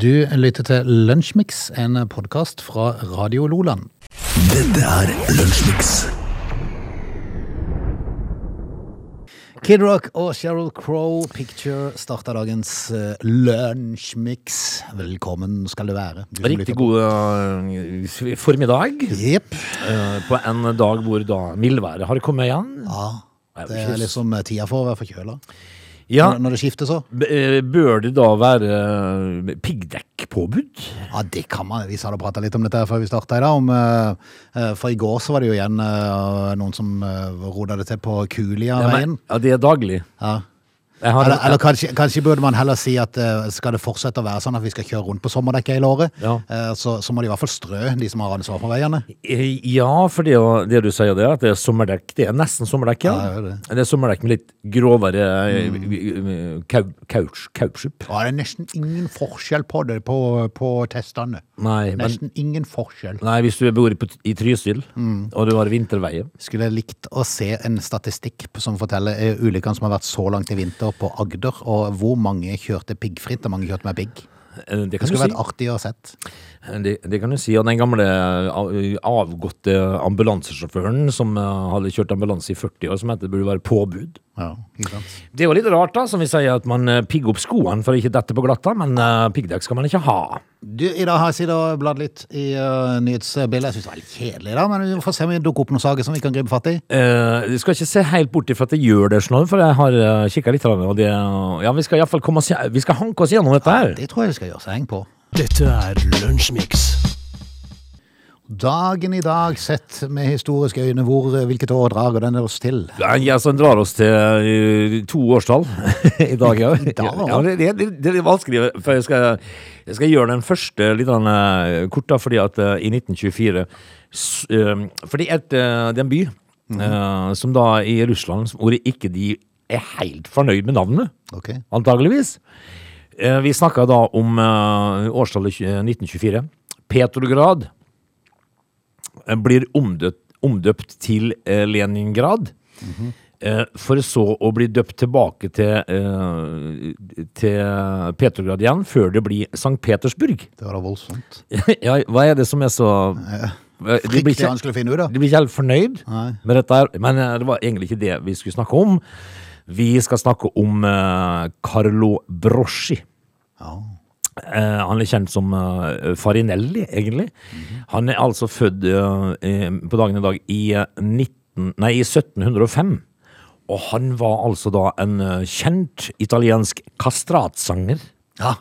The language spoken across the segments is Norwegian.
Du lytter til Lunsjmix, en podkast fra Radio Loland. Dette er Lunsjmix. Kid Rock og Sheryl Crow Picture starta dagens uh, Lunsjmix. Velkommen skal du være. Du Riktig god eh, formiddag Yep. eh, på en dag hvor da mildværet har kommet igjen. Ja. Det er liksom eh, tida for å være forkjøla. Ja, Når- Når det skifter så. b- eh, bør det da være eh, piggdekkpåbud? Ja, det kan man. Vi hadde prata litt om dette her før vi starta i dag. Om, eh, eh, for i går så var det jo igjen eh, noen som uh, det til på Ja, Kulia-veien. ja, det er daglig. Ja. Har, Eller, eller kanskje, kanskje burde man heller si at eh, skal det fortsette å være sånn at vi skal kjøre rundt på sommerdekk hele året, Ja. eh, så, så må de i hvert fall strø, de som har ansvar for veiene. Eh, Ja, for det, det du sier der, at det er sommerdekk. Det er nesten sommerdekk, ja. Ja, det er det. det er sommerdekk med litt grovere mm. couch, couchup. Det er nesten ingen forskjell på det på, på testene. Nei, men Nesten ingen forskjell. Nei, hvis du bor på, i Trysil, Mm. og du har vinterveier Skulle jeg likt å se en statistikk som forteller eh, ulykkene som har vært så langt i vinter på Agder, og hvor mange kjørte piggfritt og mange kjørte med pigg. eh, Det Det skulle si. vært artig å ha sett. Det, det kan du si. Og den gamle avgåtte ambulansesjåføren som eh, hadde kjørt ambulanse i 40 år, som heter det burde være påbud. Ja. Det er jo litt rart, da, som vi sier, at man eh, pigger opp skoene for å ikke dette på glatta, men uh, piggdekk skal man ikke ha. Du, I dag har jeg sittet og bladd litt i uh, nyhetsbildet. Jeg syns det var litt kjedelig, da, men vi får se om vi dukker opp noen saker som vi kan gripe fatt i. Uh, du skal ikke se helt bort ifra at jeg gjør det, sånn, for jeg har uh, kikka litt, og det, ja, vi skal iallfall komme oss Vi skal hanke oss gjennom dette her. Det tror jeg vi skal gjøre seg heng på. Dette er Lunsjmix. Dagen i dag sett med historiske øyne, hvor, hvilket år drar den oss til? Ja, Jeg som drar oss til eh, to årstall i dag, ja. ja det, det, det, er vanskelig, for jeg skal, jeg skal gjøre den første litt eh, kort, da, fordi at eh, i 1924 eh, For det er, et, eh, det er en by eh, som da i Russland hvor ikke de er helt fornøyd med navnet, okay. antageligvis. Eh, Vi snakka da om eh, årstallet tjue- 1924. Petrograd eh, blir omdøpt, omdøpt til eh, Leningrad. eh, For så å bli døpt tilbake til, eh, til Petrograd igjen, før det blir St. Petersburg. det var da voldsomt. ja, hva er det som er så Eh, De blir Fryktelig ikke, vanskelig å finne ut av. de blir ikke helt fornøyd Nei. med dette her, men eh, det var egentlig ikke det vi skulle snakke om. Vi skal snakke om eh, Carlo Broschi. Ja. Eh, han er kjent som uh, Farinelli, egentlig. Han er altså født eh, på dagen i dag i, eh, 19, nei, i 1705. Og han var altså da en kjent italiensk kastratsanger. ja.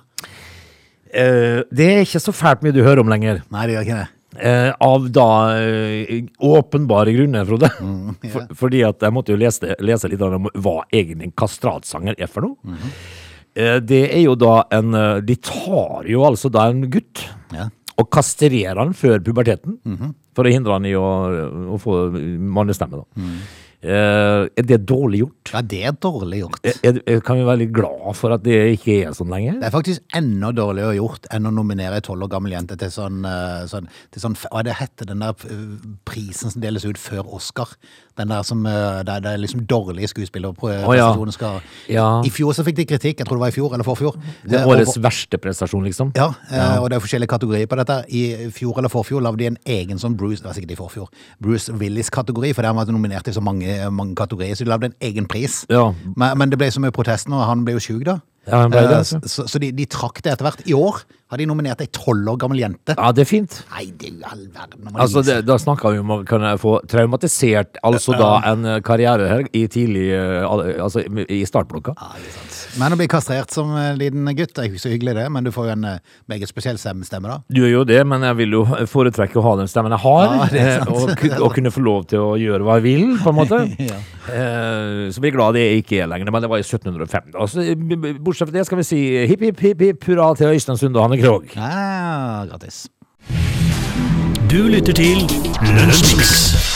Det er ikke så fælt mye du hører om lenger. Nei, det gjør ikke det. Eh, av da eh, åpenbare grunner, Frode. ja. For, fordi at jeg måtte jo lese, lese litt om hva egentlig en kastratsanger er for noe. eh, det er jo da en eh, De tar jo altså da en gutt Ja. og kastrerer han før puberteten. For å hindre han i å, å få mannestemme, da. Eh, er det dårlig gjort? ja, det er dårlig gjort. Er, er, kan vi være litt glad for at det ikke er sånn lenger? Det er faktisk enda dårligere gjort enn å nominere ei tolv år gammel jente til sånn, eh, sånn, til sånn Hva det heter den der eh, prisen som deles ut før Oscar? Den der som eh, Der det er liksom dårlige skuespillerprestasjoner skal Ja. I fjor så fikk de kritikk, jeg tror det var i fjor eller forfjor. Det Eh, årets og- verste prestasjon, liksom? ja, ja, og det er forskjellige kategorier på dette. I fjor eller forfjor lagde de en egen sånn Bruce det var sikkert i forfjor, Bruce Willis-kategori, for der var han nominert i så mange, mange kategorier, så de lagde en egen pris. Ja. Men, men det ble så mye protester, og han ble jo sjuk da. Ja, han ble det, Eh, altså. Så, så de, de trakk det etter hvert. I år har de nominert ei tolv år gammel jente. Ja, det er fint. Nei, det er jo all verden. Altså, det, Da snakka vi om å kunne få traumatisert altså da en eh, karriere her i tidlig eh, Altså i startblokka. Ja, det er sant. Men å bli kastrert som eh, liten gutt er ikke så hyggelig, det. Men du får jo en meget spesiell stemme, da. Du gjør jo det, men jeg vil jo foretrekke å ha den stemmen jeg har. Ja, og, og kunne få lov til å gjøre hva jeg vil, på en måte. Ja. Så blir jeg glad det ikke er lenger, men det var i 1705. Da. Så, b- b- bortsett fra det skal vi si hipp, hipp, hipp, hipp hurra til Øystein Sunde og Hanne Krogh. Ja, gratis. Du lytter til Lunsjmix.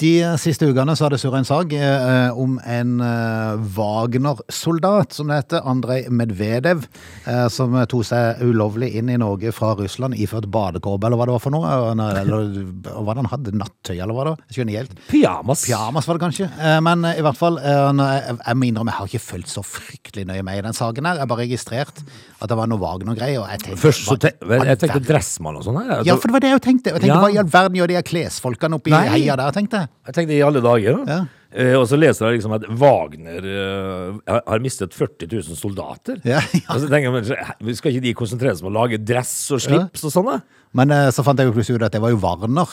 De siste ukene så har det surra en sag eh, om en eh, Wagner-soldat, som det heter, Andrej Medvedev, eh, som tok seg ulovlig inn i Norge fra Russland iført badekåpe, eller hva det var for noe. Eller, eller hva det han hadde, nattøy, eller hva det var? Jeg skjønner helt. Pyjamas. Pyjamas var det kanskje, Eh, men eh, i hvert fall eh, Jeg, jeg må innrømme, jeg har ikke fulgt så fryktelig nøye med i den saken her. Jeg bare registrert at det var noe Wagner-greier. Først så te jeg, tenkte dressmann og sånn. her. Ja, for det var det jeg tenkte. Jeg tenkte. Hva i all verden gjør de klesfolkene oppi heia der, tenkte jeg. Jeg tenkte i alle dager. da. Ja. Eh, og så leser jeg liksom at Wagner eh, har- har mistet 40 000 soldater. Ja, ja. Og så tenker jeg, men, Skal ikke de konsentrere seg om å lage dress og slips og sånn? da? Men eh, så fant jeg jo plutselig ut at det var jo Warner.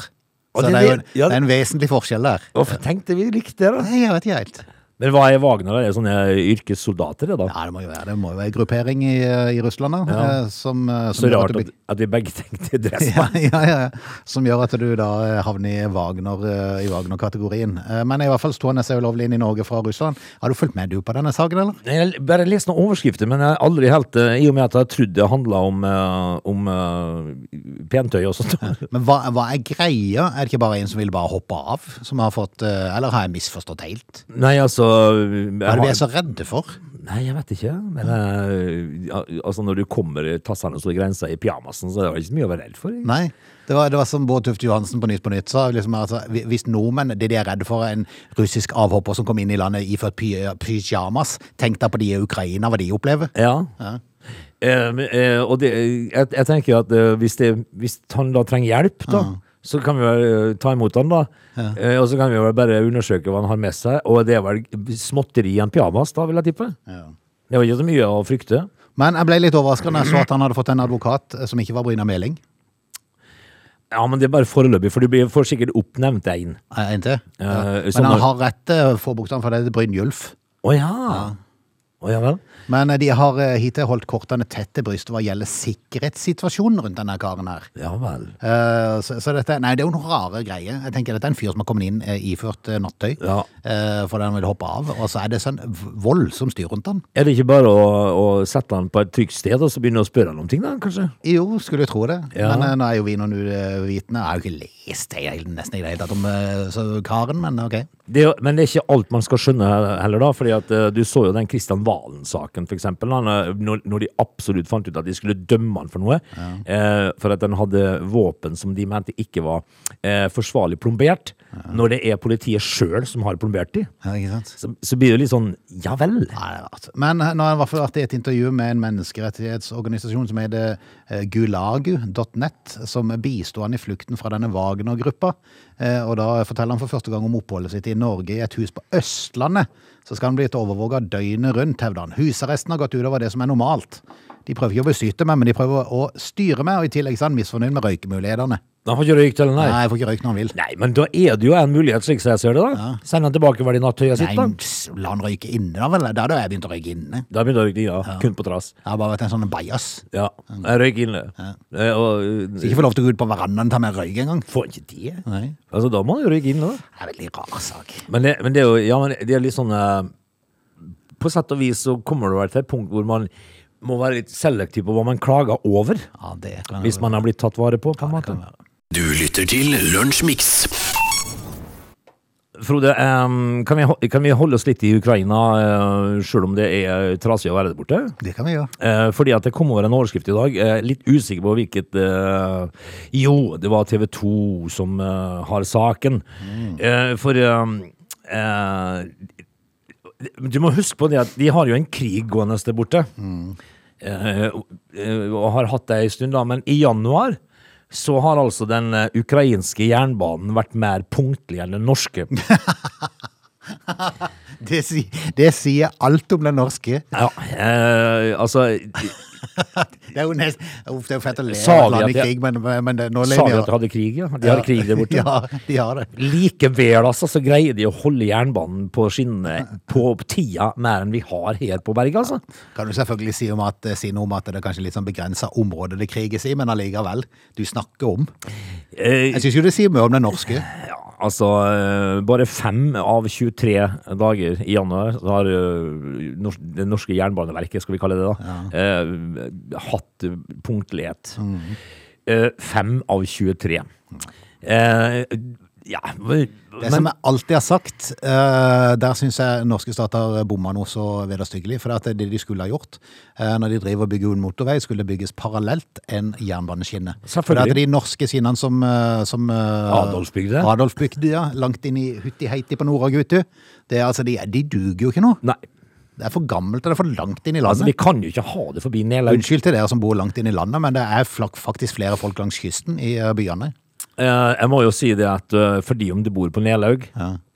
Og Så det det er jo en, ja. det er en vesentlig forskjell der. Hvorfor tenkte vi likt det, da? Nei, jeg vet ikke helt. Men hva er Wagner? Er det sånne yrkessoldater, det da? Ja, det må jo være det må jo være en gruppering i, i Russland da, Ja. eh, som, eh, som Så rart at, at vi begge tenkte dressmann. ja, ja, ja. Som gjør at du da eh, havner i Wagner, eh, i Wagner-kategorien. Eh, Men i hvert fall stående seg ulovlig inn i Norge fra Russland. Har du fulgt med du på denne saken, eller? Jeg bare lest noen overskrifter, men jeg har aldri helt eh, I og med at jeg trodde det handla om, eh, om uh, pentøy og sånt. Men hva, hva er greia? Er det ikke bare en som vil bare hoppe av? Som har fått, eh, eller har jeg misforstått helt? Nei, altså Hva er det vi er så redde for? Nei, jeg vet ikke. Men uh, altså når du kommer tassende i grensa i pyjamasen, så er det ikke så mye å være redd for. Ikke? Nei. Det var, det var som Bård Tufte Johansen på Nytt på Nytt sa. Liksom, altså, hvis nordmenn det de er redde for, er en russisk avhopper som kom inn i landet iført py- pyjamas, tenk deg på de i Ukraina, hva de opplever. Ja. Eh, eh, og det, jeg, jeg tenker at eh, hvis, det, hvis han da trenger hjelp, da, så kan vi vel eh, ta imot han, da. Eh, og så kan vi vel bare undersøke hva han har med seg. Og det er vel småtteri i en pyjamas, da, vil jeg tippe. Det var ikke så mye å frykte. Men jeg ble litt overraska da jeg så at han hadde fått en advokat eh, som ikke var Bryna Meling. Ja, men det er bare foreløpig, for du blir- får sikkert oppnevnt. Eh, En til. Eh, Men han har rett til forbokstaven, for det er Brynjulf. Å ja. Å ja vel. Men eh, de har eh, hittil holdt kortene tett til brystet hva gjelder sikkerhetssituasjonen rundt denne karen her. Ja vel. Uh, Så, så dette, nei, det er jo noen rare greier. Jeg tenker Dette er en fyr som har kommet inn uh, iført uh, nattøy Ja. uh, fordi han vil hoppe av. Og så er det sånn v- voldsom styr rundt han. Er det ikke bare å, å sette han på et trygt sted og så begynne å spørre han om ting, da, kanskje? Jo, skulle jo tro det. Ja. Men nå er jo vi noen uvitende. Jeg har jo ikke lest det nesten i det hele tatt om karen, men ok. Det, men det er ikke alt man skal skjønne heller, da. fordi at eh, Du så jo den Kristian Valen-saken. Eh, når, når de absolutt fant ut at de skulle dømme han for noe. Eh, for at han hadde våpen som de mente ikke var eh, forsvarlig plombert. Når det er politiet sjøl som har plombert de. Ja? Så, så blir det litt sånn ja vel. Nei. Men eh, nå har jeg i hvert fall vært i et intervju med en menneskerettighetsorganisasjon som heter eh, gulagu.net, som bisto han i flukten fra denne Wagner-gruppa. Eh, Og da forteller han for første gang om oppholdet sitt i Norge i et hus på Østlandet. Så skal han blitt overvåka døgnet rundt, hevder han. Husarresten har gått utover det som er normalt. De prøver ikke å beskytte meg, men de prøver å styre meg, og i tillegg er han misfornøyd med røykemulighetene. Han får ikke røykt, eller nei? Nei, jeg får ikke røykt når han vil. Nei, men da er det jo en mulighet, slik jeg ser det. da Send han tilbake hver de nattøyet sitt, Nei, da. pss, la han røyke inne, da vel. Da hadde jeg begynt å røyke inne. Da begynte jeg å røyke, inne, ja. Kun på trass. Jeg har bare vært en sånn bajas. Ja, jeg røyker inne. Eh, Og eh, ikke får lov til å gå ut på verandaen og ta med røyk engang. får ikke det. Nei. Altså, da må han jo røyke inne, da. Det er en veldig rar sak. Men det, men det er jo Ja, men det er litt sånn eh, På sett og vis så kommer det vel til et punkt hvor man må være litt selektiv på hva man klager over. Ja, det kan Hvis man har blitt tatt vare på, på en måte. Du lytter til Lunsjmix. Frode, eh, kan, vi, kan vi holde oss litt i Ukraina, uh, sjøl om det er trasig å være der borte? Det kan vi gjøre. Eh, fordi at det kom over en overskrift i dag. Eh, litt usikker på hvilket eh, Jo, det var TV 2 som eh, har saken. Mm. for eh, eh, Du må huske på det at de har jo en krig gående der borte. Mm. eh, og har hatt det en stund, da. Men i januar så har altså den eh, ukrainske jernbanen vært mer punktlig enn den norske. Det, sier, det sier alt om den norske. Ja, eh, altså Det er jo nest, Uff, det er jo fett å le Sa av et land i krig, men, men det, nå Sa lever vi at de hadde krig, ja? De har krig der borte. Ja, de har det. Likevel altså, så greier de å holde jernbanen på skinnene på tida mer enn vi har her på berget, altså. Kan du selvfølgelig si, om at, si noe om at det er kanskje litt sånn begrensa område det kriges i, men allikevel. Du snakker om. Eh, Jeg syns jo det sier mye om den norske. Ja, altså, eh, bare fem av 23 dager i januar så har eh, det norske jernbaneverket, skal vi kalle det da, eh, hatt punktlighet. Eh, fem av 23. Eh, Ja, men, Det som jeg alltid har sagt, eh, der syns jeg norske stater bomma noe så vederstyggelig. For det er det de skulle ha gjort eh, når de driver og bygger en motorvei, skulle det bygges parallelt en jernbaneskinne. For det er de norske skinnene som, eh, som Adolf bygde. Adolf bygde, ja, langt inn i Hutti-Heiti på er altså, de, de duger jo ikke nå. Nei. Det er for gammelt, og det er for langt inn i Altså, landet. vi kan jo ikke ha det forbi Nelaug. Unnskyld til dere som bor langt inn i landet, men det er faktisk flere folk langs kysten i byene. Eh, jeg må jo si det at eh, fordi om du bor på Nelaug,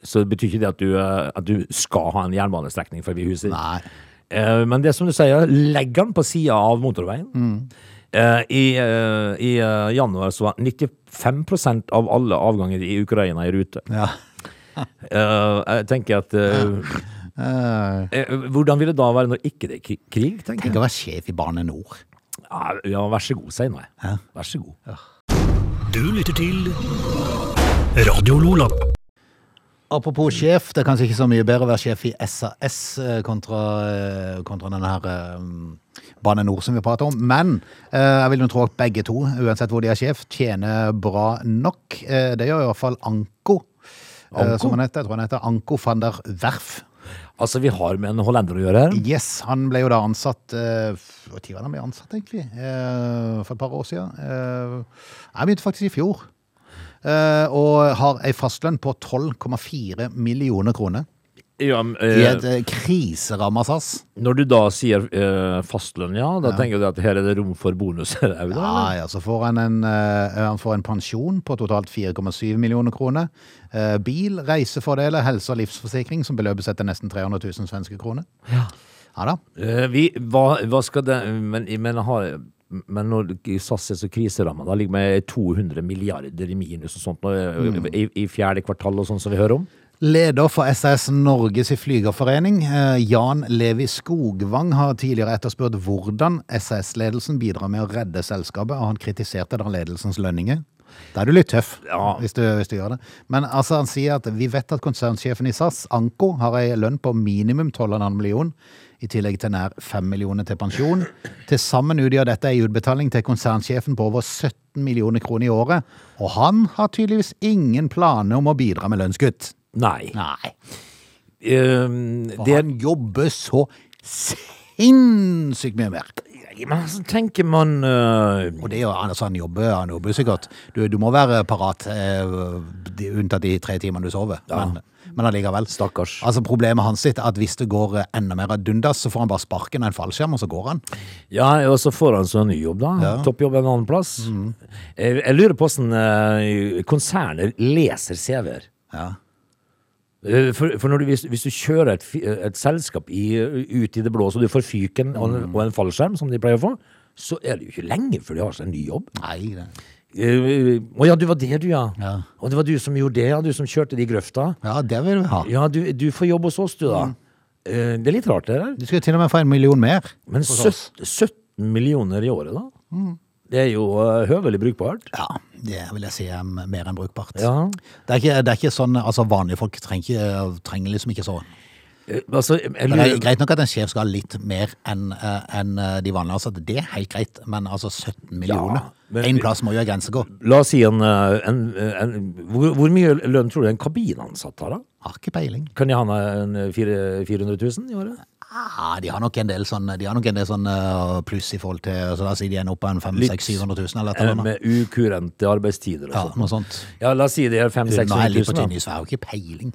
så betyr ikke det at du, eh, at du skal ha en jernbanestrekning forbi huset. Nei. Men det som du sier, legg den på sida av motorveien. Mm. I, I januar så var 95% av alle avganger i Ukraina i rute. Ja. Jeg tenker at Hvordan vil det da være når ikke det er krig, tenker Tenk å være sjef i Bane Nor. Ja, ja vær så god, sier nå jeg. Vær så god. Du lytter til Radio Lola. Apropos sjef, det er kanskje ikke så mye bedre å være sjef i SAS eh, kontra, eh, kontra denne her eh, Bane Nor som vi prater om. Men eh, jeg vil jo tro at begge to, uansett hvor de er sjef, tjener bra nok. Det gjør i hvert fall Anko. Anko? Som han heter. Jeg tror han heter Anko van der Werf. Altså, vi har med en hollender å gjøre her. Yes, han ble jo da ansatt Når Hvor tid var han ble ansatt, egentlig? Uh, for et par år siden. Uh, jeg begynte faktisk i fjor. Uh, og har ei fastlønn på 12,4 millioner kroner. Ja, I eh, et eh, kriseramma SAS. når du da sier eh, fastlønn, ja, da tenker du at her er det rom for bonuser òg, da? Ja, ja, så får han en, eh, han får en pensjon på totalt 4,7 millioner kroner. Eh, bil, reisefordeler, helse- og livsforsikring som beløper seg til nesten 300 000 svenske kroner. Ja. Ja da. Eh, vi, hva, hva skal det Men, men, har, men når SAS er så kriseramma, da ligger vi 200 milliarder i minus og sånt nå, Mm. i, i fjerde kvartal og sånn som vi hører om? Leder for SAS Norges flygerforening, eh, Jan Levi Skogvang, har tidligere etterspurt hvordan SAS-ledelsen bidrar med å redde selskapet, og han kritiserte da ledelsens lønninger. Da er du litt tøff, Ja. hvis, du, hvis du gjør det. Men altså, han sier at vi vet at konsernsjefen i SAS, Anko, har ei lønn på minimum 12,5 million, i tillegg til nær 5 millioner til pensjon. Til sammen utgjør dette ei utbetaling til konsernsjefen på over 17 millioner kroner i året, og han har tydeligvis ingen planer om å bidra med lønnskutt. Nei. Nei. Um, For det, han jobber så sinnssykt mye mer. men så tenker man uh, Og det er jo, altså, han jobber, han jobber sikkert. Du, du må være parat, uh, de- unntatt de tre timene du sover. Men, men allikevel. Stakkars. Altså, problemet hans sitt er at hvis det går eh, enda mer ad dundas, så får han bare sparken av en fallskjerm, og så går han. Ja, og så får han så en ny jobb, da. Ja. Toppjobb en annen plass. Jeg, jeg lurer på hvordan uh, konserner leser CV-er. Ja. Eh, For, for når du, hvis, hvis du kjører et, et selskap i, ut i det blå, så du får fyken og, en- og en fallskjerm, som de pleier å få, så er det jo ikke lenge før de har seg en ny jobb. Nei, det. Uh, Å ja, du var det, du, ja. Ja. Og det var du som gjorde det, ja. Du som kjørte de grøfta. ja, det vil vi ha. Ja, du, du får jobb hos oss, du, da. Eh, Det er litt rart, det der. Du skal til og med få en million mer. Men hos oss. 17 millioner i året, da? Det er jo uh, høvelig brukbart. Ja, det vil jeg si er mer enn brukbart. Ja. Det, er ikke, det er ikke sånn, altså vanlige folk trenger, ikke, trenger liksom ikke så. Eh, Altså, jeg Det er greit nok at en sjef skal ha litt mer enn en eh, de vanlige ansatte. Det er helt greit, men altså 17 millioner. men- en plass må jo en grense gå. la oss si en, eh, en, en hvor, hvor mye lønn tror du en kabinansatt har, da? Har ikke peiling. Kan de ha en eh, 400 000 i året? Ah, de har nok en del sånn, sånn eh, pluss i forhold til Så da sier de ender opp på en 500 000-700 000 eller Eh, eller annet. Med ukurente arbeidstider og Ja, sånt. noe sånt. Ja, la oss si det er 500 Nå er jeg 000-600 000. tynn jeg har jo ikke peiling.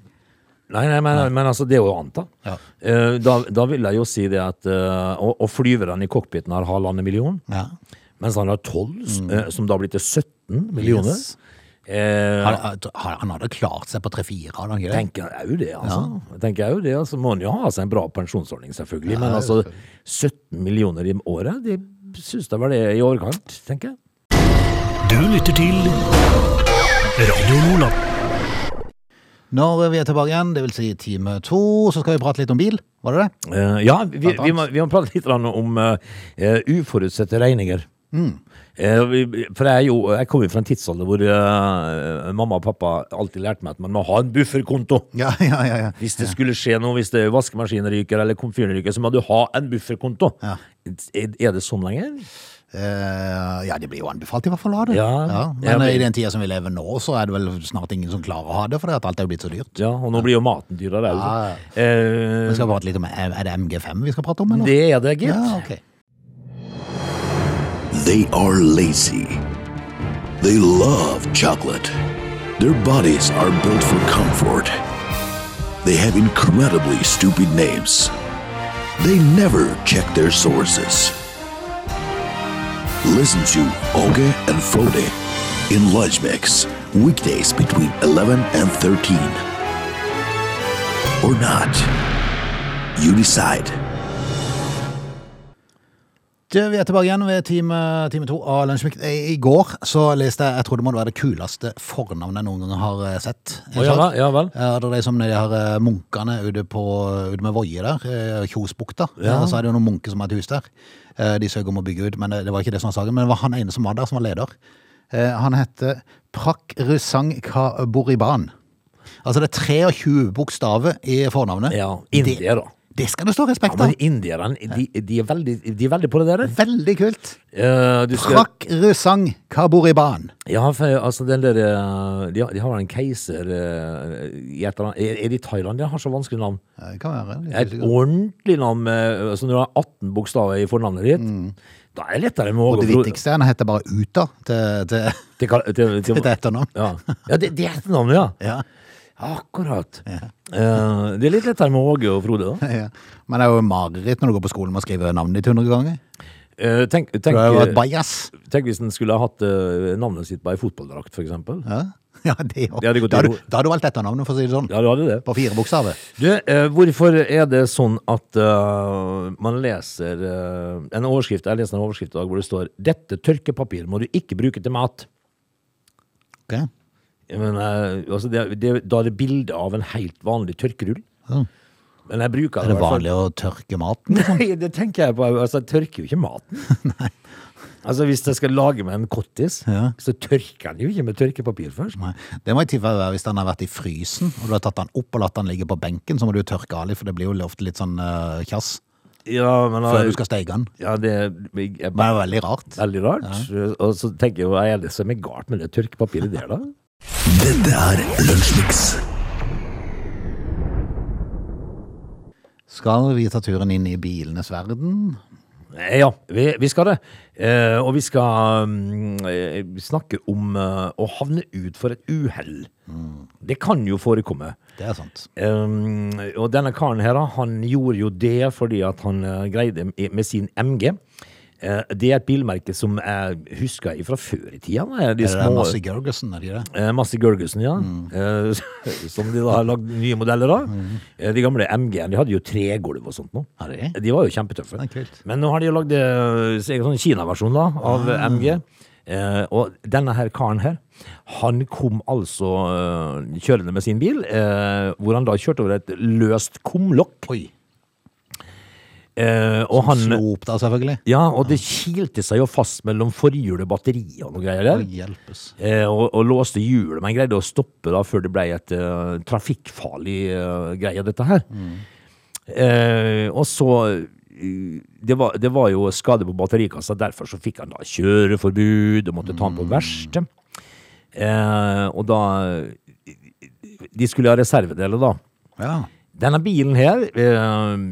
Nei, nei, men, men altså, det er jo å anta. Ja. Eh, Da, da vil jeg jo si det at eh, Og, og flyverne i cockpiten har halvannen million, Ja. mens han har 12, mm. som da blir til 17 millioner. Yes. Eh, Han, han, han hadde klart seg på 3-4, hadde han ikke det? tenker jeg jo det, altså. Ja. tenker jeg jo det, altså. Må han jo ha seg en bra pensjonsordning, selvfølgelig. men altså, 17 millioner i året, det syns jeg var det i overkant, tenker jeg. Du lytter til Radio Nordland. Når vi er tilbake igjen, det vil si time to, så skal vi prate litt om bil. Var det det? Eh, ja, vi, vi, må, vi må prate litt om uh, uforutsette regninger. Eh, vi- for jeg, jo, jeg kommer jo fra en tidsalder hvor uh, mamma og pappa alltid lærte meg at man må ha en bufferkonto. Ja, ja, ja. ja. Hvis det skulle skje noe, hvis det vaskemaskinen ryker eller komfyren ryker, så må du ha en bufferkonto. Ja. Er, det sånn lenger? Uh, ja, det blir jo anbefalt i hvert fall å ha det. Ja. men men- i den tida som vi lever nå, så er det vel snart ingen som klarer å ha det, fordi at alt er jo blitt så dyrt. Ja, og nå blir jo maten dyrere. Eh, prate litt om, Er det MG5 vi skal prate om, eller? det er det, gitt. Ja, ok. They are lazy. They love chocolate. Their bodies are built for comfort. They have incredibly stupid names. They never check their sources. Listen to Oge and Frode in Lunch Mix, weekdays between 11 and 13. Or not. You decide. Du, vi er tilbake igjen ved time, time to av Lunsjmix. I går så leste jeg Jeg tror det må være det kuleste fornavnet jeg noen gang har eh, sett. Oh, ja vel, ja vel. Ja, det er de som de her eh, munkene ute, på, ute med Voie der, eh, Kjosbukta. Ja. Så er det jo noen munker som har et hus der. Eh, De søker om å bygge ut, men det var ikke det som var saken. Men det var han ene som var der, som var leder. Eh, Han heter Prak Rusang Kaboriban. Altså det er 23 bokstaver i fornavnet. Ja, India, da. Det, det skal det stå respekt av. Ja, men indierne, de, de, er veldig, de er veldig på det der. Veldig kult. Uh, skal, Prak Rusang Kaboriban. ja, for, altså den der eh, De, har- de har en keiser eh, i et eller annet Er, det i Thailand de har så vanskelig navn? Ja, Det kan være. litt Et ordentlig navn med altså Når du har 18 bokstaver i fornavnet ditt, da er det lettere med å Og det viktigste er han heter bare Uta til, til, til, til, til etternavn. Ja, ja det, det er etternavnet, ja. Ja. Akkurat. Eh, det er litt lettere med Åge og Frode, da. ja. Men det er jo mareritt når du går på skolen med å skrive navnet ditt 100 ganger. Uh, tenk, tenk, du har jo vært bajas. tenk hvis en skulle ha hatt uh, navnet sitt på ei fotballdrakt, eksempel. Ja, ja det òg. Da hadde du- valgt dette navnet, for å si det sånn. Ja, du hadde det. På fire bokstaver. Du, eh, hvorfor er det sånn at uh, man leser uh, en overskrift Jeg leser en overskrift i dag hvor det står 'Dette tørkepapir må du ikke bruke til mat'. Ok. Jeg mener, altså det, det, da er det bilde av en helt vanlig tørkerull. Men jeg bruker Er det vanlig å tørke maten? Nei, det tenker jeg på. Altså, jeg tørker jo ikke maten. Altså, Hvis jeg skal lage meg en kottis, Ja. så tørker den jo ikke med tørkepapir først. Nei. Det må i tilfelle være hvis den har vært i frysen, og du har tatt den opp og latt den ligge på benken, så må du tørke av litt, for det blir jo ofte litt sånn uh, kjass Ja, men før du skal steike den. Ja, det jeg, Men det er veldig rart. veldig rart. Og så tenker jeg jo, er det som er galt med det tørkepapiret der, da? Dette er Lunsjmix. Skal vi ta turen inn i bilenes verden? Eh, Ja, vi, vi skal det. Eh, og vi skal mm, eh, snakke om eh, å havne ut for et uhell. Det kan jo forekomme. Det er sant. Um, og denne karen her, da, han gjorde jo det fordi at han eh, greide med sin MG. Eh, det er et bilmerke som jeg husker fra før i tida. De Er det små, Massey Gergersen, er de det? Eh, Massey Gergussen, ja. Mm. som de da har lagd nye modeller av. Mm. de gamle MG-ene de hadde jo tregulv og sånt nå. De? De var jo kjempetøffe. Men nå har de jo lagd eh, sånn Kina-versjon da, av mm. MG. Eh, og denne her karen her, han kom altså eh, kjørende med sin bil, eh, hvor han da kjørte over et løst kumlokk. Oi. Eh, og han Slo opp da, selvfølgelig. Ja, og det kilte seg jo fast mellom forhjul og batteri og noe greier der. Hjelpes. Eh, og, og låste hjulet, men greide å stoppe da før det ble et eh, trafikkfarlig eh, greie, dette her. Eh, og så eh, det var, det var jo skade på batterikassa, derfor så fikk han da kjøreforbud og måtte ta den på verksted. Eh, og da De skulle ha reservedeler, da. Ja. Denne bilen her eh,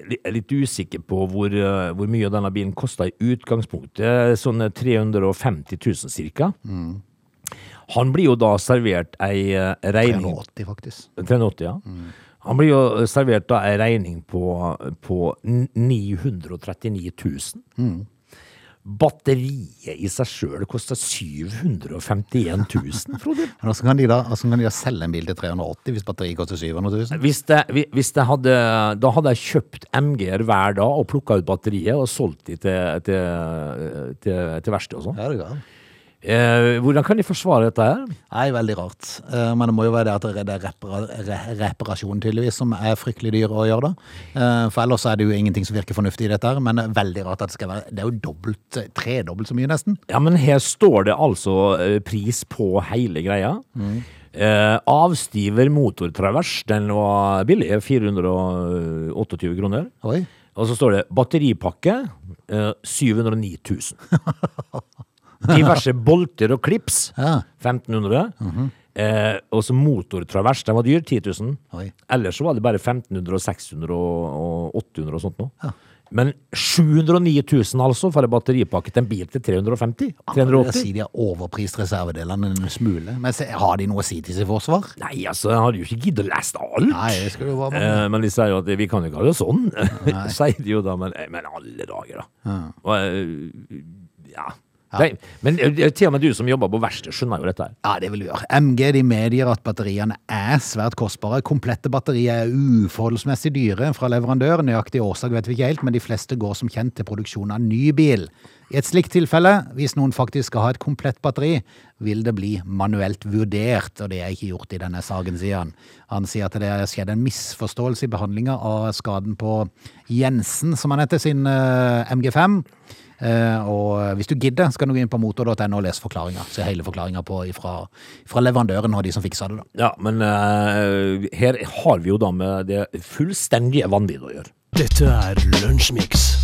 Jeg er litt usikker på hvor, eh, hvor mye denne bilen kosta i utgangspunktet. Sånn 350 000 cirka. Han blir jo da servert ei eh, regning 380, faktisk. 380, ja. Han blir jo servert da ei regning på, på 939 000. Batteriet i seg sjøl koster 751 000, Frode. Hvordan kan de da, hvordan kan de da selge en bil til 380 hvis batteriet koster 700 000? Hvis, det, hvis det hadde, da hadde jeg kjøpt MG-er hver dag og plukka ut batteriet og solgt de til, til, til, til verksted og sånn. Ja, det går. Eh, hvordan kan de forsvare dette her? Nei, veldig rart. Eh, Men det må jo være det at det er repara re reparasjon tydeligvis som er fryktelig dyr å gjøre da. Eh, For ellers er det jo ingenting som virker fornuftig i dette her, men veldig rart at det skal være, det er jo dobbelt, tredobbelt så mye nesten. Ja, men her står det altså pris på hele greia. Eh, avstiver motortravers, den var billig, 428 kroner. Oi. Og så står det batteripakke eh, 709 000. Diverse bolter og klips Ja. 1500. eh, og så motortravers, den var dyr, 10 000. Oi. Ellers så var det bare 1500 og 600 og, og 800 og sånt noe. Men 709 000 altså for en batteripakke til en bil til 350? Jeg 380? sier de har overprist reservedelene en smule. Men har de noe å si til sitt forsvar? Nei, altså, jeg hadde jo ikke giddet å lese alt. Nei, det skal jo være Eh, men de sier jo at vi kan jo ikke ha det sånn, sier de jo da. Men, eh, men alle dager, da. Og, eh, ja. Nei, men eh, til og med du som jobber på verksted, skjønner jo dette her. Ja, det vil vi gjøre. MG de medgir at batteriene er svært kostbare. Komplette batterier er uforholdsmessig dyre fra leverandør. Nøyaktig årsak vet vi ikke helt, men de fleste går som kjent til produksjon av ny bil. I et slikt tilfelle, hvis noen faktisk skal ha et komplett batteri, vil det bli manuelt vurdert, og det er ikke gjort i denne saken, sier han. Han sier at det har skjedd en misforståelse i behandlinga av skaden på Jensen, som han heter, sin uh, MG5. Eh, og hvis du gidder, skal du gå inn på motor.no og lese forklaringa. Se hele forklaringa fra, fra leverandøren og de som fiksa det, da. Ja, men uh, her har vi jo da med det fullstendige vanvidd å gjøre. Dette er Lunsjmix.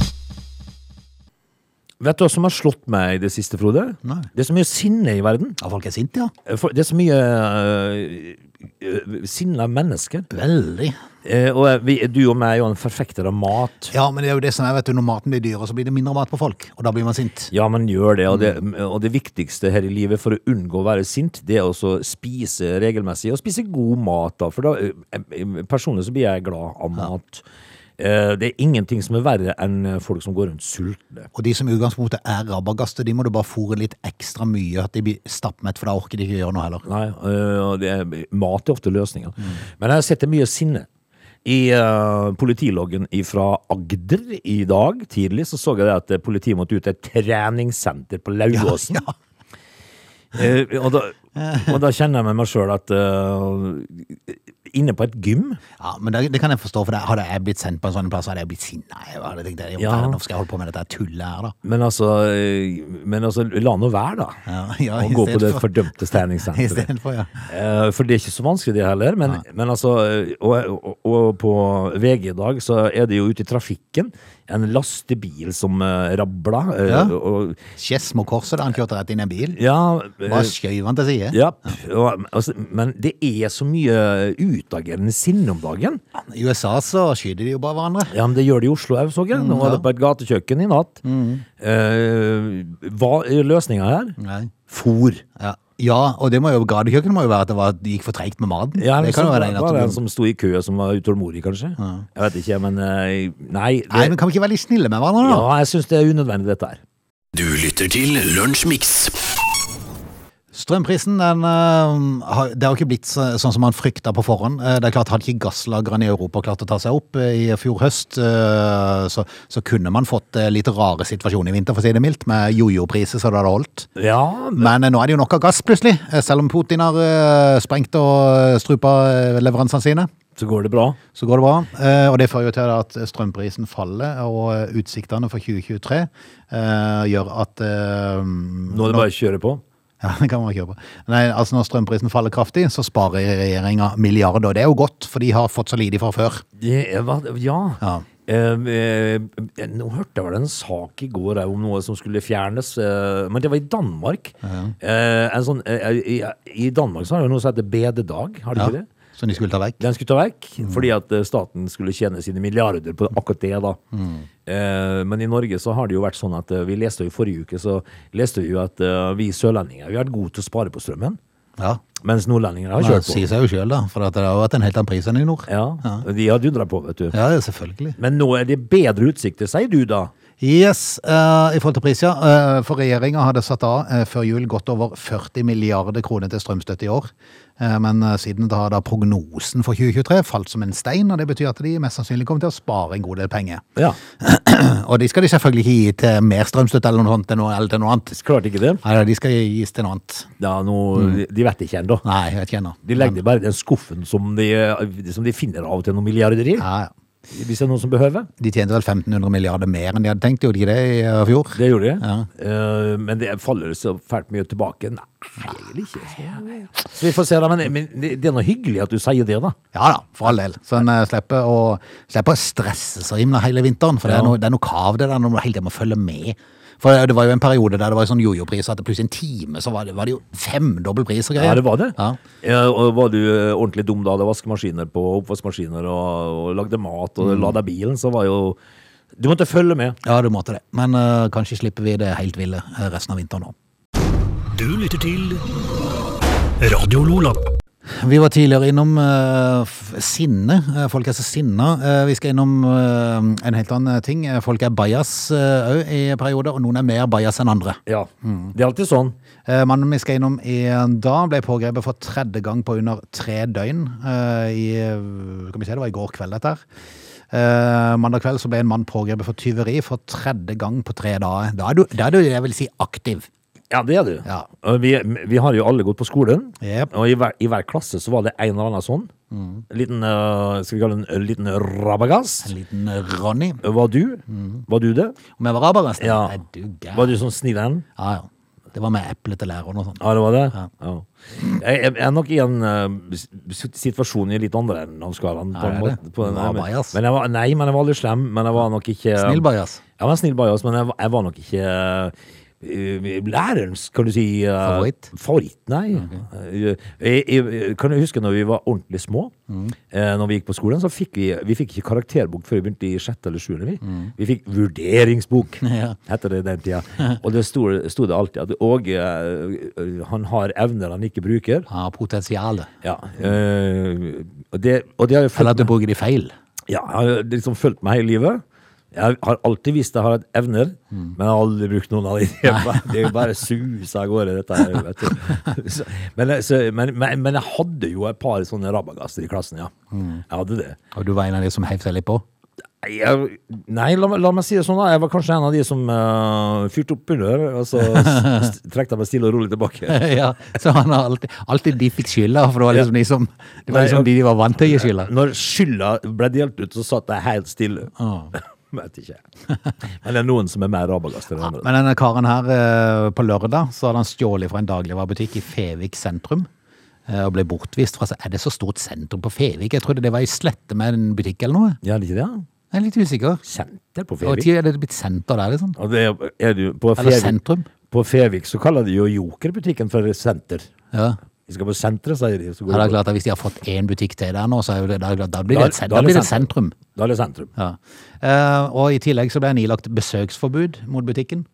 Vet du hva som har slått meg i det siste, Frode? Nei. Det er så mye sinne i verden. Ja, folk er sinte, ja. For Det er så mye uh, sinna mennesker. Veldig. Eh, og vi, du og meg er jo en forfekter av mat. Ja, men det er jo det som er, vet du, når maten blir dyrere, så blir det mindre mat på folk. Og da blir man sint. Ja, man gjør det og, det. og det viktigste her i livet for å unngå å være sint, det er også å spise regelmessig, og spise god mat. da, For da, eh, personlig så blir jeg glad av mat. Eh, Det er ingenting som er verre enn folk som går rundt sultne. Og de som i utgangspunktet er rabagaster, de må du bare fôre litt ekstra mye, at de blir stappmett, for da orker de ikke gjøre noe heller. Nei, det er, mat er ofte løsninga. Men jeg har sett det mye sinne. I uh, politiloggen fra Agder i dag tidlig så så jeg det at politiet måtte ut til et treningssenter på Lauvåsen. Ja, Eh, og, da, og da kjenner jeg med meg sjøl at uh, inne på et gym Ja, men det, det kan jeg forstå, for det, hadde jeg blitt sendt på en sånn plass, hadde jeg blitt sinna. Ja. Nå skal jeg holde på med dette tullet her, da. Men altså, øh, men altså la nå være, da. Ja, ja, Å gå på det for- fordømte I treningssenteret. for, ja. Eh, For det er ikke så vanskelig det heller, men, men altså og, og, og på VG i dag så er det jo ute i trafikken en lastebil som uh, rabla. Uh, Ja. og, Skedsmo korset, da han kjørte rett inn i en bil. ja, Uh, Bare skjøv han til side. ja og, altså, men det er så mye utagerende sinne om dagen. I USA så skyter de jo bare hverandre. Ja, men det gjør de i Oslo òg, så jeg. Nå var det på et gatekjøkken i natt. Eh, hva er løsninga her? Nei. Fôr. Ja. Ja, og det må jo, gatekjøkkenet må jo være at det, var, det gikk for treigt med maten. Ja, det kan jo være var det det en eneste som sto i kø som var utålmodig, kanskje. Jeg vet ikke, men eh, Nei. Det, Nei, men kan vi ikke være litt snille med hverandre, da? Ja, jeg syns det er unødvendig, dette her. Du lytter til Lunsjmix. Strømprisen den, eh, det har ikke blitt sånn som man frykta på forhånd. Eh, det er klart Hadde ikke gasslagrene i Europa klart å ta seg opp eh, i fjor høst, så, så kunne man fått litt rare situasjoner i vinter, for å si det mildt, med jojo-priser så det hadde holdt. Ja, Men eh, nå er det jo nok av gass, plutselig. Selv om Putin har sprengt og strupa leveransene sine. så går det bra. Så går det bra. Og det fører jo til at strømprisen faller, og utsiktene for 2023 eh, gjør at Nå er det bare å kjøre på. Ja, det kan man kjøre på. Nei, altså Når strømprisen faller kraftig, så sparer regjeringa milliarder. Det er jo godt, for de har fått så lite fra før. Det hva, ja. Ja. Eh, eh, nå hørte jeg vel en sak i går eh, om noe som skulle fjernes, eh, men det var i Danmark. Eh, en sånn, eh, i, I Danmark så har de noe som heter bededag, har de Ja, ikke det? Som de skulle ta vekk. Den skulle ta vekk, fordi at eh, staten skulle tjene sine milliarder på akkurat det. da. Eh, men i Norge så har det jo vært sånn at eh, vi leste jo forrige uke så leste vi jo at uh, vi sørlendinger vi har vært gode til å spare på strømmen, Ja, mens nordlendinger har kjørt på. Det sier seg jo sjøl, da. For at det har vært en helt annen pris enn i nord. Ja, De har dundra på, vet du. Ja, ja, selvfølgelig. Men nå er det bedre utsikter, sier du da? Yes, uh, i forhold til pris, ja. Eh, for regjeringa hadde satt av uh, før jul godt over 40 milliarder kroner til strømstøtte i år. Eh, men siden da har da prognosen for 2023 falt som en stein, og det betyr at de mest sannsynlig kommer til å spare en god del penger. Ja, Og de skal de selvfølgelig ikke gi til mer strømstøtte eller noe sånt, noe, eller til noe annet. klart ikke det. Nei, de skal gis til noe annet. Ja, nå, De vet ikke ennå. Nei, jeg vet ikke ennå. De legger men, bare i den skuffen som de, som de finner av og til noen milliarder i. Ja, ja. Hvis det er noen som behøver. De tjente vel 1500 milliarder mer enn de hadde tenkt, gjorde de det i eh, fjor? Det gjorde de. Ja. Eh, men det faller så fælt mye tilbake. Nei, egentlig ikke. Så, så vi får se, da. Men, men det er noe hyggelig at du sier det, da. Ja da, for all del. Så en eh, slipper å, slipper å stresse så himla hele vinteren. For det, er noe, det er noe kav det der når du hele tiden må følge med. For det var jo en periode der det var sånn jojo-pris at plutselig en time så var det, var det jo femdobbel pris og greier. Ja, det var det. Ja. Ja, og var du eh, ordentlig dum da hadde vaskemaskiner på oppvaskmaskiner og, og lagde mat og lada bilen, så var jo Du måtte følge med. Ja, du måtte det. Men uh, kanskje slipper vi det helt ville eh, resten av vinteren nå. Du lytter til Radio Lola. Vi var tidligere innom uh, sinne. Eh, Folk er så sinna. Uh, vi skal innom uh, en helt annen ting. Folk er bajas òg i perioder, og noen er mer bajas enn andre. Ja. Det er alltid sånn. Mannen vi skal innom i dag ble pågrepet for tredje gang på under tre døgn. I, skal vi se, det var i går kveld dette her. Mandag kveld så ble en mann pågrepet for tyveri for tredje gang på tre dager. Da er du, da er du jeg vil si, aktiv. Ja, det er du. Ja. Vi, vi har jo alle gått på skolen, yep. og i hver, i hver klasse så var det en eller annen sånn. En liten, uh, skal vi kalle det en liten rabagass. En liten Ronny. Var du? Var du det? Om jeg var rabagast Ja. Er du gæren? Var du sånn snill en? Ja, ja. Det var med eple til læreren og sånn. Ja, det var det? Ja. Jeg, jeg er nok i en uh, situasjon i litt andre enden av skalaen. Ja, på en det på en- var men-. Men jeg var, nei, men jeg var aldri slem. Men jeg var nok ikke Snill bajas. Jeg var snill bajas, men jeg, var- jeg var nok ikke eh, lærerens, kan du si uh, Favoritt? Favoritt, nei. Eh, Jeg, jeg, kan du huske når vi var ordentlig små? Mm. Uh, når vi gikk på skolen, så fikk vi, vi fikk ikke karakterbok før vi begynte i sjette eller sjuende. Vi. Mm. vi fikk vurderingsbok, Ja. heter det den tida. Og det sto, det alltid at Og eh, han har evner han ikke bruker. Ja, potensialet. Ja, eh, og, det, og det har jo Eller at du bruker de feil. ja, har liksom fulgt meg hele livet. Jeg har alltid visst jeg har hatt evner, Mm. men jeg har aldri brukt noen av dem. Det er jo bare susa av gårde, dette her. Vet du. Så, men, så, men, men, men jeg hadde jo et par sånne rabagasser i klassen, ja. Mm. Jeg hadde det. Og du var en av de som heiv seg litt på? Jeg, nei, la, la meg si det sånn, da. Jeg var kanskje en av de som uh, fyrte opp under, og så trekte jeg meg stille og rolig tilbake. ja, så han har alltid, alltid de fikk skylda, for det var liksom de som Det var Nei, liksom de de var vant til å gi skylda. Når skylda ble delt ut, så satt jeg helt stille. Vet ikke. Men det er noen som er mer rabagast enn andre. Men denne karen her, eh, på lørdag, så hadde han stjålet fra en dagligvarebutikk i Fevik sentrum. eh, Og ble bortvist fra. Er det så stort sentrum på Fevik? Jeg trodde det var i Slette med en butikk eller noe. Ja, det ikke det? Jeg er litt usikker. Senter på Fevik. Og er det blitt senter der, liksom? Det er, er du, på, Eller sentrum? på Fevik så kaller de jo Jokerbutikken for senter. Ja. Vi skal på senteret, sier de. Så går Ja, det er klart at Hvis de har fått én butikk til der nå, så er det, da, da blir det et, da da blir det sentrum. sentrum. Da er det sentrum. Ja. Uh, og i tillegg så ble han ilagt besøksforbud mot butikken.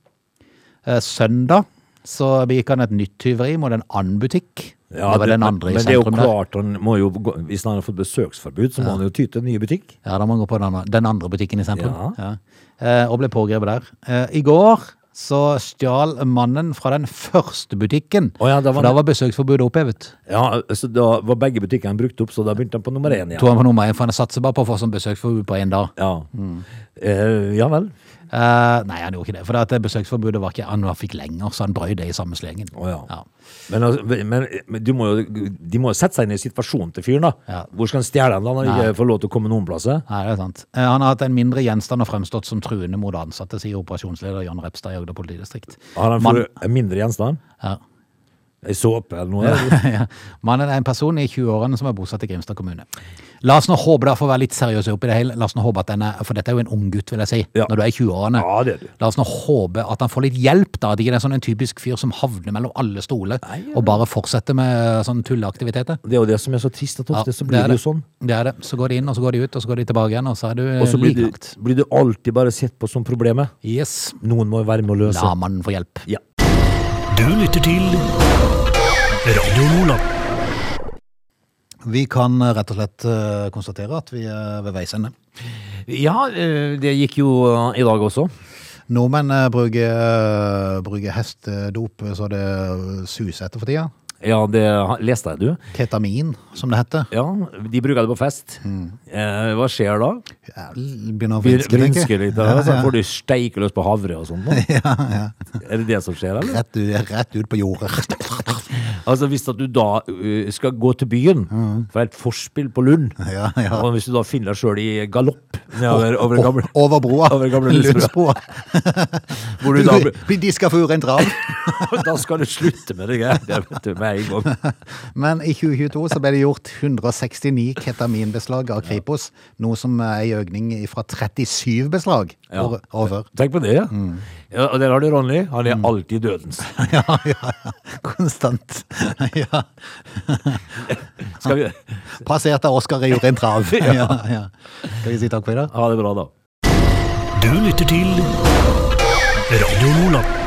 Uh, søndag så begikk han et nytt tyveri mot en annen butikk. det var den men- andre i Men det er jo klart, han må jo, hvis han har fått besøksforbud, så må han jo ty til en ny butikk. Ja, da må han gå på den den andre butikken i sentrum. Ja. Ja. Uh, og ble pågrepet der. I går så stjal mannen fra den første butikken. Oh ja, da var for da var besøksforbudet opphevet. Ja, så Da var begge butikkene brukt opp, så da begynte han på nummer én igjen. Tog han på nummer én, for han satser bare på å få sånn besøksforbud på én dag. Ja. Eh, ja vel. Eh, nei, han gjorde ikke det. For det at besøksforbudet var ikke han fikk lenger, så han brøy det i samme slengen. Oh, ja. Ja. Men, altså, men, men du må jo, de må jo sette seg inn i situasjonen til fyren, da. Ja. Hvor skal han stjele den da, når han ikke får lov til å komme noen plasser? Nei, det er sant. Uh, Han har hatt en mindre gjenstand og fremstått som truende mot ansatte, sier operasjonsleder Jan Repstad i Agder politidistrikt. Har han Man- fått en mindre gjenstand? Ja. Ei såpe eller noe? Ja, ja. Mannen er en person i 20-årene som er bosatt i Grimstad kommune. La oss nå håpe, da, for å være litt seriøse oppi det hele, la oss nå håpe at denne, for dette er jo en ung gutt, vil jeg si, Ja. når du er i 20-årene. Ja, det er det. La oss nå håpe at han får litt hjelp, da. At ikke det er sånn en typisk fyr som havner mellom alle stoler Nei, ja. og bare fortsetter med sånn tulleaktiviteter. Det er jo det som er så trist, at ofte så blir det, det jo sånn. Det er det. Så går de inn, og så går de ut, og så går de tilbake igjen, og så er du Og så blir, du- blir du alltid bare sett på som problemet. Yes. Noen må være med å løse. La mannen få hjelp. Ja. Du lytter til Radio Nordland. Vi kan eh, rett og slett eh, konstatere at vi er ved veis ende. ja, eh, det gikk jo i dag også. Nordmenn bruker, bruker hestedop så det suser etter for tida. Ja, det leste jeg, du. Ketamin, som det heter. Ja, de bruker det på fest. Eh, hva skjer da? Ja, begynner å vinske, tenker jeg. Litt, da, så får du steike løs på havre og sånn. Ja, ja. Er det det som skjer, eller? Rett, rett ut på jordet. Altså Hvis at du da uh, skal gå til byen for et forspill på Lund, Ja, ja. og hvis du da finner deg sjøl i galopp Nedover over gamle Over broa. Over gamle Lundsbroa Hvor du da blir diska for urent trav. Da skal du slutte med det greiet du, med en gang. Men i 2022 så ble det gjort 169 ketaminbeslag av Kripos, noe som er en økning fra 37 beslag Ja. over. Tenk på det, ja. Mm. ja og der har du Ronny. Han er alltid dødens. Ja, ja, ja. Konstant. Ja. Skal vi Passert av Oskar i urent trav. Ja, ja. Skal vi si takk for i dag? ha det bra, da? Du lytter til Radio Lola.